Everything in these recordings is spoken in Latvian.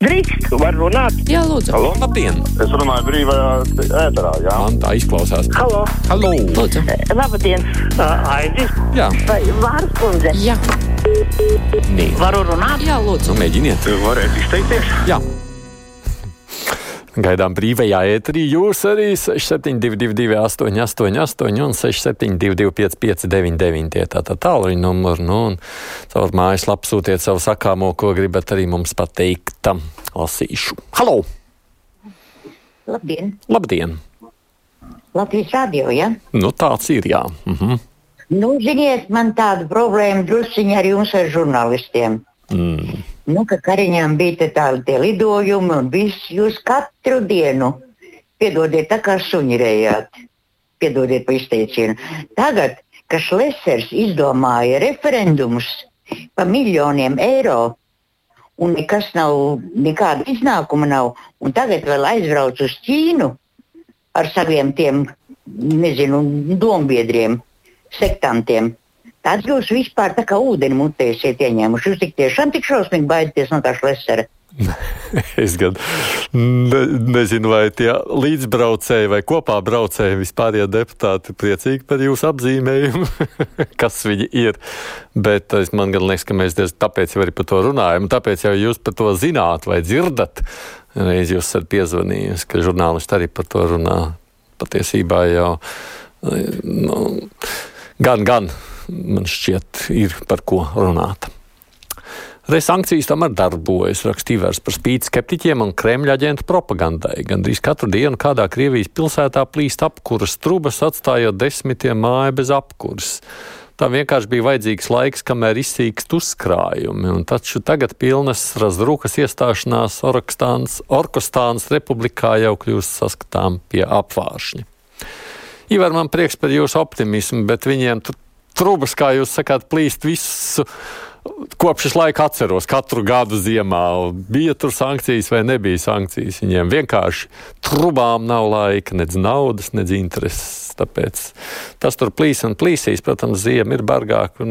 Drīkst, var runāt. Jā, lūdzu. Halo? Labdien! Es runāju brīvajā ēterā, jā. Man tā izklausās. Halo. Halo! Lūdzu. Labdien, uh, Aidis. Jā, Vai Vārs kundze? Jā, nē. Varu runāt? jā, lūdzu. Nu, mēģiniet. Varētu izteikties? Jā. Gaidām brīvajā ēterī. Jūs arī 6722, 888, un 672, 559, tie tā tā tālruņa numuri. Nu, un caur mājaslapu sūtiet savu sakāmo, ko gribat arī mums pateikt. Lasīšu. Halo! Labdien! Labdien! Latvijas radio, ja? Nu, tāds ir, jā. Mhm. Nu, ziniet, man tāda problēma drusciņi ar jums, ar žurnālistiem. Mm. Nu, ka Kariņām bija tādi lidojumi, un viss jūs katru dienu, piedodiet, tā kā suņi rējāt, piedodiet par izteicienu. Tagad, kad Šlesers izdomāja referendumus par miljoniem eiro, un nekas nav, nekāda iznākuma nav, un tagad vēl aizbrauc uz Ķīnu ar saviem tiem, nezinu, dombiedriem, sektantiem. Tad jūs vispār tā kā ūdeni mutē esat ieņēmuši. Jūs tik tiešām tik šausmīgi baidāties no tā šlesera. Es gan ne, nezinu, vai tie līdzbraucēji vai kopā braucēji vispār ir deputāti priecīgi par jūsu apzīmējumu, kas viņi ir. Bet es man gan liekas, ka mēs tāpēc jau arī par to runājam. Tāpēc jau jūs par to zināt vai dzirdat. Reiz jūs esat piezvanījis, ka žurnālisti arī par to runā. Patiesībā jau nu, gan, gan man šķiet, ir par ko runāt. Reiz sankcijas tomēr darbojas, rakstīja par spīti skeptiķiem un Kremļa aģentu propagandai. Gan drīz katru dienu kādā Krievijas pilsētā plīst apkuras trubas, atstājot desmitiem māju bez apkuras. Tā vienkārši bija vajadzīgs laiks, kamēr izsīkst uzkrājumi, un taču tagad pilnas Razrūkas iestāšanās Orkostānas republikā jau kļūst saskatām pie apvāršņa. Ivar, man prieks par jūsu optimismu, bet viņiem tur trubas, kā jūs sakāt, plīst visu. Kopš es laiku atceros, katru gadu ziemā bija tur sankcijas vai nebija sankcijas. Viņiem vienkārši trubām nav laika, nedz naudas, nedz intereses. Tāpēc tas tur plīs un plīsīs. Protams, ziema ir bargāka.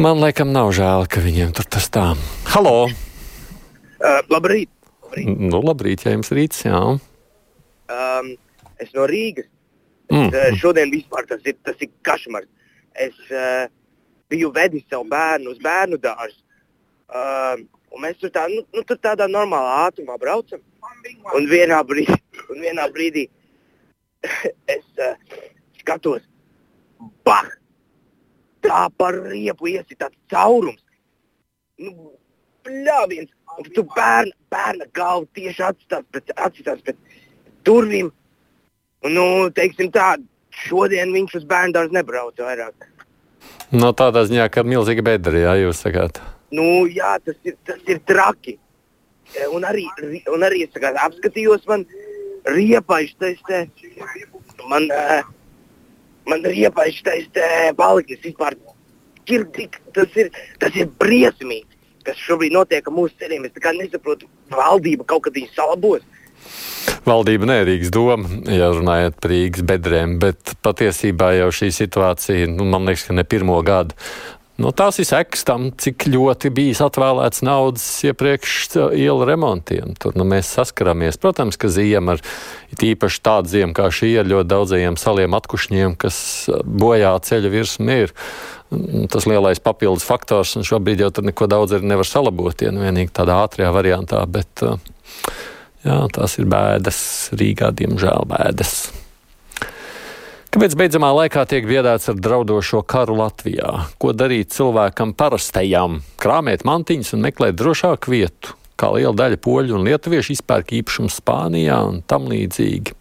Man laikam nav žēl, ka viņiem tur tas tā. Halo! Uh, labrīt! labrīt. Nu, labrīt, ja jums rīts, jā. Um, es no Rīgas. Mm. Uh, šodien vispār tas ir, tas ir kašmars. Es uh, biju vedis savu bērnu uz bērnu dārzu. Uh, un mēs tur, tā, nu, nu, tur tādā normālā ātrumā braucam. Un vienā brīdī, un vienā brīdī es uh, skatos, bah! Tā par riepu iesi tāds caurums. Nu, Pļāviens! Tu bērna, bērna galvu tieši atstās pret, atstās pret durvīm. Un, nu, teiksim tā, šodien viņš uz bērnu dārzu nebrauca vairāk. No tādā ziņā, ka milzīga bedra, jā, jūs sakāt. Nu, jā, tas ir, tas ir traki. E, Un arī, un arī sakāt, apskatījos, man riepaiši tas te, man, eh, man riepaiši tas te palicis vispār. Ir, tas, ir, tas ir briesmīgi, kas šobrīd notiek ar mūsu ceļiem. Es nesaprotu, valdība kaut kad viņus salabos. Valdība nerīks doma, ja runājot par Rīgas bedrēm, bet patiesībā jau šī situācija, nu, man liekas, ka ne pirmo gadu. Nu, tās ir sekas tam, cik ļoti bijis atvēlēts naudas iepriekš ielu remontiem. Tur nu, mēs saskaramies. Protams, ka ziema ar īpaši tādu ziemu kā šī ar ļoti daudzajiem saliem atkušņiem, kas bojā ceļa virsmu ir. Un Tas lielais papildus faktors, un šobrīd jau tur neko daudz nevar salabot, ja nu vienīgi tādā ātrajā variantā. Bet, uh, Jā, tās ir bēdas Rīgā, diemžēl bēdas. Kāpēc beidzamā laikā tiek biedēts ar draudošo karu Latvijā? Ko darīt cilvēkam parastajam? Krāmēt mantiņas un meklēt drošāku vietu, kā liela daļa poļu un lietuviešu izpērk īpašumu Spānijā un tam līdzīgi.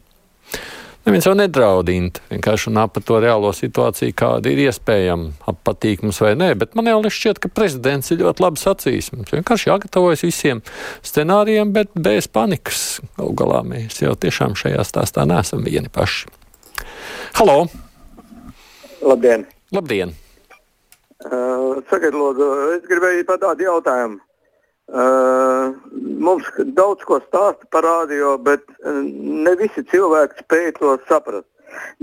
Neviens jau nedraudina, vienkārši runā par to reālo situāciju, kāda ir iespējama, patīk mums vai nē, bet man jau šķiet, ka prezidents ir ļoti labi sacījis. Mums vienkārši jāgatavojas visiem scenārijiem, bet bez panikas. Galu galā mēs jau tiešām šajā stāstā neesam vieni paši. Halo! Labdien! Labdien! Uh, Sakiet, lūdzu, es gribēju pat tādu jautājumu. Uh, mums daudz ko stāsta par radio, bet ne visi cilvēki spēj to saprast.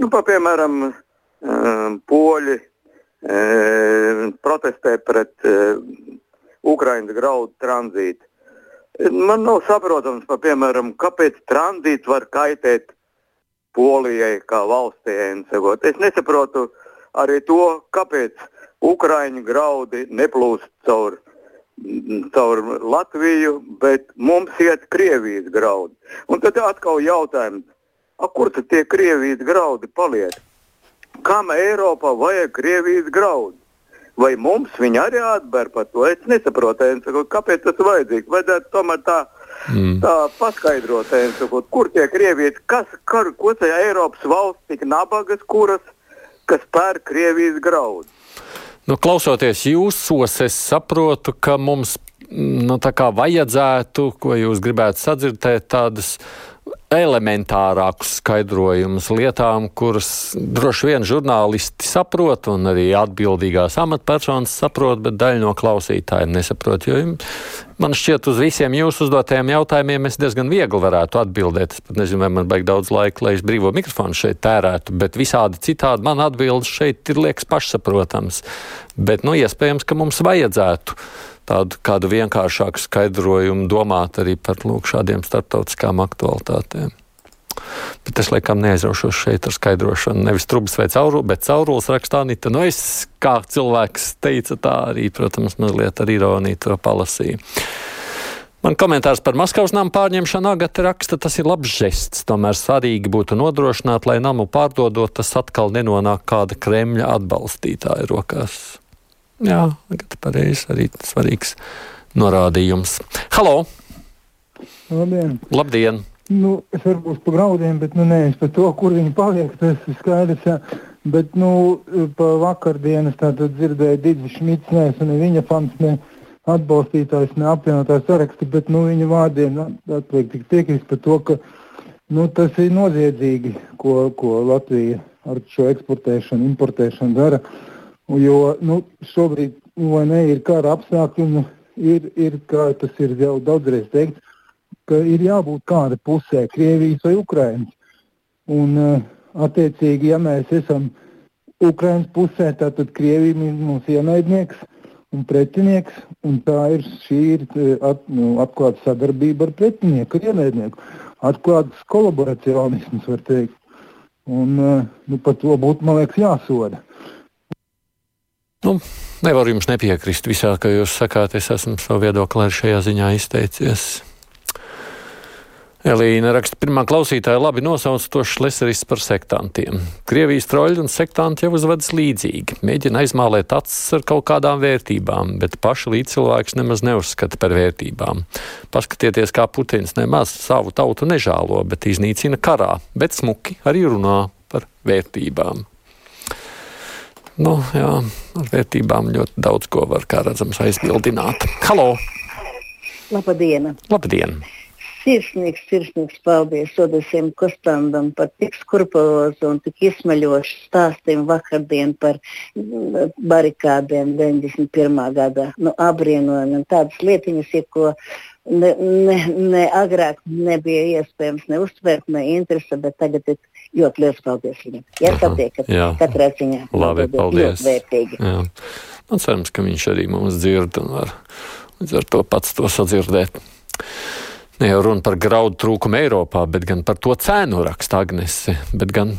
Nu, pa, piemēram, uh, poļi uh, protestē pret Ukraiņas graudu tranzītu. Man nav saprotams, pa, piemēram, kāpēc tranzīts var kaitēt Polijai kā valstī. Es nesaprotu arī to, kāpēc Ukraiņu graudi neplūst caur, caur Latviju, bet mums iet Krievijas graudi. Un tad atkal jautājums, a, kur tad tie Krievijas graudi paliek? Kam Eiropā vajag Krievijas graudi? Vai mums viņi arī atber par to? Es nesaprotu, saku, kāpēc tas vajadzīgs. Vajadzētu tomēr tā, mm. tā paskaidrot, saku, kur tie Krievijas, kas, kar, ko tajā Eiropas valsts tik nabagas, kuras, kas pērk Krievijas graudu. Nu, klausoties jūsos, es saprotu, ka mums nu, vajadzētu, ko jūs gribētu sadzirdēt, tādas elementārākus skaidrojumus lietām, kuras droši vien žurnālisti saprot, un arī atbildīgās amatpersonas saprot, bet daļa no klausītājiem nesaprot. Jo man šķiet, uz visiem jūsu uzdotajiem jautājumiem es diezgan viegli varētu atbildēt. Es pat nezinu, vai man vajag daudz laika, lai es brīvo mikrofonu šeit tērētu, bet visādi citādi man atbildes šeit ir liekas pašsaprotams. Bet, nu, iespējams, ka mums vajadzētu tādu kādu vienkāršāku skaidrojumu domāt arī par lūk, šādiem starptautiskām aktualitātēm. Bet es laikam neaizraušos šeit ar skaidrošanu. Nevis trubs vai caurulis, bet caurulis rakstā Nita. Nu, es, kā cilvēks teica, tā arī, protams, mazliet ar ironiju to palasīju. Man komentārs par Maskavas namu pārņemšanu agata raksta, tas ir labs žests. Tomēr svarīgi būtu nodrošināt, lai namu pārdodot, tas atkal nenonāk kāda Kremļa atbalstītāja rokās. Jā, pareizi arī svarīgs norādījums. Halo! Labdien! Labdien. Nu, es varbūt par graudiem, bet nu, nevis par to, kur viņi paliek. Tas ir skaidrs. Jā. Bet nu, pa vakardienas dzirdēju Digis Šmits, un viņa fans, ne atbalstītājs, ne apvienotājs saraksti, bet nu, viņa vārdiem atliek tik piekrist par to, ka nu, tas ir noziedzīgi, ko, ko Latvija ar šo eksportēšanu, importēšanu dara. Uh, Jo nu, šobrīd nu, ne, ir kara apstākļi, nu, ir, ir, kā tas ir jau daudzreiz teikts, ka ir jābūt kāda pusē, Krievijas vai Ukrainas. Un, uh, attiecīgi, ja mēs esam Ukrainas pusē, tad Krievija ir mūsu ienaidnieks un pretinieks. Un tā ir šī ir at, nu, atklāta sadarbība ar pretinieku, ar ienaidnieku. Atklāts kolaboracionisms, var teikt. Un, uh, nu, par to būtu, man liekas, jāsoda. Nu, nevaru jums nepiekrist visā, ka jūs sakāt, es esmu savu viedokli arī šajā ziņā izteicies. Elīna raksta, pirmā klausītāja labi nosauc tos šleseris par sektantiem. Krievijas troļi un sektanti jau uzvedas līdzīgi, mēģina aizmālēt acis ar kaut kādām vērtībām, bet paši līdzcilvēks nemaz neuzskata par vērtībām. Paskatieties, kā Putins nemaz savu tautu nežālo, bet iznīcina karā, bet smuki arī runā par vērtībām. Nu, jā, ar vērtībām ļoti daudz ko var, kā redzams, aizbildināt. Halo! Labdien! Labdien. Sirsnīgs, sirsnīgs paldies Odesim Kostandam par tik skrupulozu un tik izsmeļošu stāstījumu vakardien par mm, barikādēm 91. gadā. Nu, apbrīnojami un tādas lietiņas, ja ko ne, ne, ne agrāk nebija iespējams ne uztvert, ne interese, bet tagad ir Ļoti liels paldies viņam. Ja satiekat, katrā ziņā. Labi, paldies. Vērtīgi. Jā. Man cerams, ka viņš arī mums dzird un var līdz ar to pats to sadzirdēt. Ne jau runa par graudu trūkumu Eiropā, bet gan par to cēnu raksta Agnese, bet gan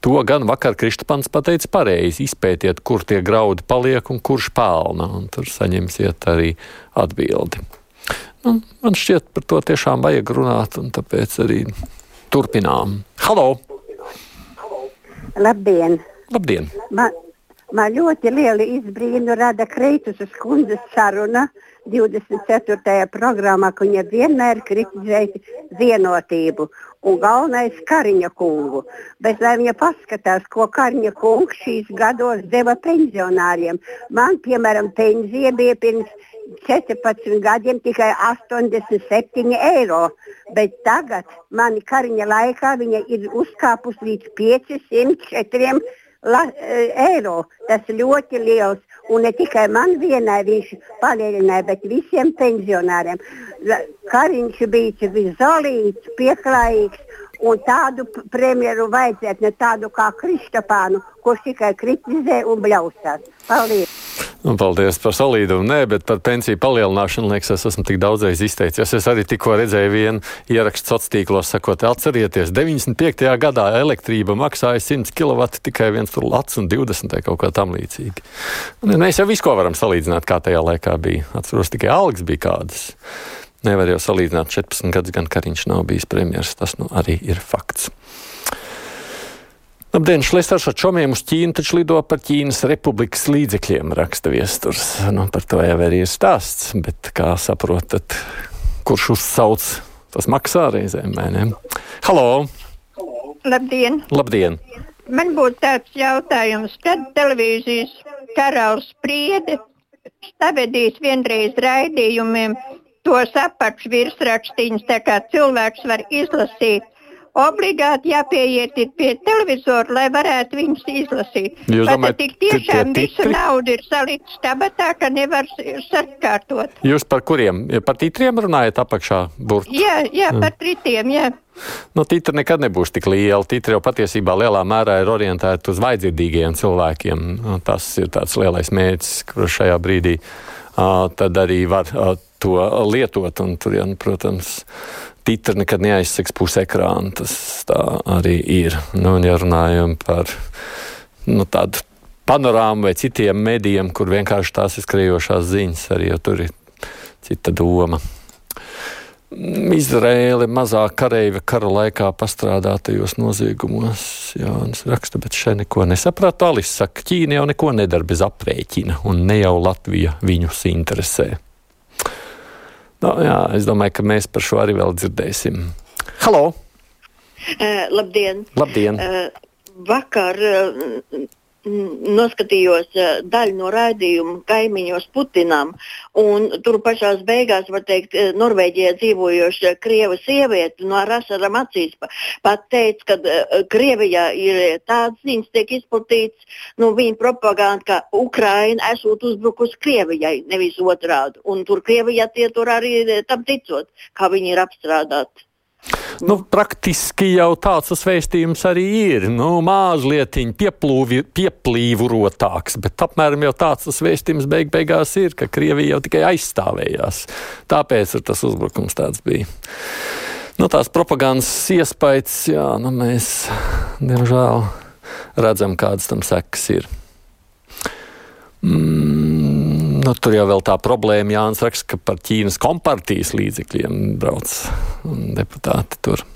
To gan vakar Kristapans pateica pareizi. Izpētiet, kur tie graudi paliek un kurš pelna, un tur saņemsiet arī atbildi. Nu, man šķiet, par to tiešām vajag runāt, un tāpēc arī turpinām. Halo! Labdien! Labdien. Man, man ļoti lielu izbrīnu rada Kreitus kundzes saruna 24. programmā, ka viņa vienmēr kritizēja vienotību un galvenais Kariņa kungu. Bet lai viņa paskatās, ko Kariņa kungs šīs gados deva pensionāriem. Man, piemēram, pensija bija pirms 14 gadiem tikai 87 eiro, bet tagad man kariņa laikā viņa ir uzkāpusi līdz 504 la, e, eiro. Tas ļoti liels. Un ne tikai man vienai viņš palielināja, bet visiem pensionāriem. Kariņš bija visolīts, pieklājīgs. Un tādu premjeru vajadzētu, ne tādu kā Kristapānu, kurš tikai kritizē un bļaustās. Paldies! Un paldies par solīdumu. Nē, bet par pensiju palielināšanu, liekas, es esmu tik daudzreiz izteicies. Es arī tikko redzēju vienu ierakstu sociālos tīklos, sakot, atcerieties, 95. gadā elektrība maksāja 100 kW tikai viens tur lats un 20 vai kaut kā tam līdzīga. Un mēs jau visu ko varam salīdzināt, kā tajā laikā bija. Atceros, tikai algas bija kādas. Nevar jau salīdzināt 14 gadus, gan Kariņš nav bijis premjeras. Tas nu arī ir fakts. Labdien, Šlesners ar čomiem uz Ķīnu taču lido par Ķīnas republikas līdzekļiem, raksta viesturs. Nu, par to jau arī ir stāsts, bet kā saprotat, kurš uzsauc, tas maksā reizēm, vai ne? Halo! Labdien! Labdien! Man būtu tāds jautājums, kad televīzijas karalis spriede stavedīs vienreiz raidījumiem tos apakšvirsrakstīņus, tā kā cilvēks var izlasīt obligāti jāpieiet pie televizora, lai varētu viņus izlasīt. Jūs domājat, tik tiešām tie visu naudu ir salikts tabatā, ka nevar s- sakārtot? Jūs par kuriem? Par titriem runājat apakšā burti? Jā, jā, par tritiem, jā. Nu, titri nekad nebūs tik liela. Titri jau patiesībā lielā mērā ir orientēti uz vaidzirdīgiem cilvēkiem. Nu, Tas ir tāds lielais mērķis, kurš šajā brīdī uh, tad arī var uh, to lietot. Un tur, ja, nu, protams, titri nekad neaizsegs pusi ekrāna. Tas tā arī ir. Nu, ja runājam par nu, tādu panorāmu vai citiem medijiem, kur vienkārši tās ir skrejošās ziņas, arī tur ir cita doma. Izraēla mazāk kareiva kara laikā pastrādātajos noziegumos. Jā, es rakstu, bet šeit neko nesapratu. Alis saka, Ķīna jau neko nedara bez aprēķina, un ne jau Latvija viņus interesē. Nu, jā, es domāju, ka mēs par šo arī vēl dzirdēsim. Halo! Uh, labdien! Labdien! Uh, vakar uh, noskatījos uh, daļu no raidījuma kaimiņos Putinam, un tur pašās beigās, var teikt, uh, Norvēģijā dzīvojoša krieva sieviete no ar asarām acīs pa- pat teica, ka uh, Krievijā ir tāds ziņas tiek izplatīts, nu, viņa propaganda, ka Ukraina esot uzbrukusi Krievijai, nevis otrādi, un tur Krievijā tie tur arī eh, tam ticot, kā viņi ir apstrādāti. Nu, praktiski jau tāds tas vēstījums arī ir. Nu, Mazliet pieplīvurotāks, bet apmēram jau tāds tas vēstījums beig beigās ir, ka Krievija jau tikai aizstāvējās. Tāpēc tas uzbrukums tāds bija. Nu, tās propagandas iespējas, jā, nu, mēs diemžēl redzam, kādas tam sekas ir. Mm, nu, tur jau vēl tā problēma, Jānis raksta, ka par Ķīnas kompartijas līdzekļiem brauc deputāti tur.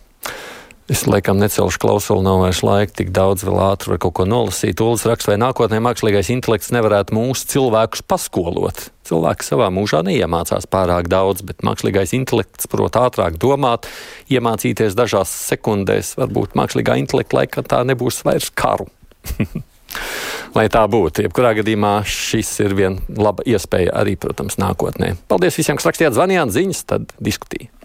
Es laikam necelšu klausuli, nav vairs laika, tik daudz vēl ātri var kaut ko nolasīt. Ulas raksta, vai nākotnē mākslīgais intelekts nevarētu mūsu cilvēkus paskolot. Cilvēki savā mūžā neiemācās pārāk daudz, bet mākslīgais intelekts prot ātrāk domāt, iemācīties dažās sekundēs. Varbūt mākslīgā intelekta laikā tā nebūs vairs karu. Lai tā būtu. Jebkurā gadījumā šis ir viena laba iespēja arī, protams, nākotnē. Paldies visiem, kas rakstījāt, zvanījāt ziņas, tad diskutējāt.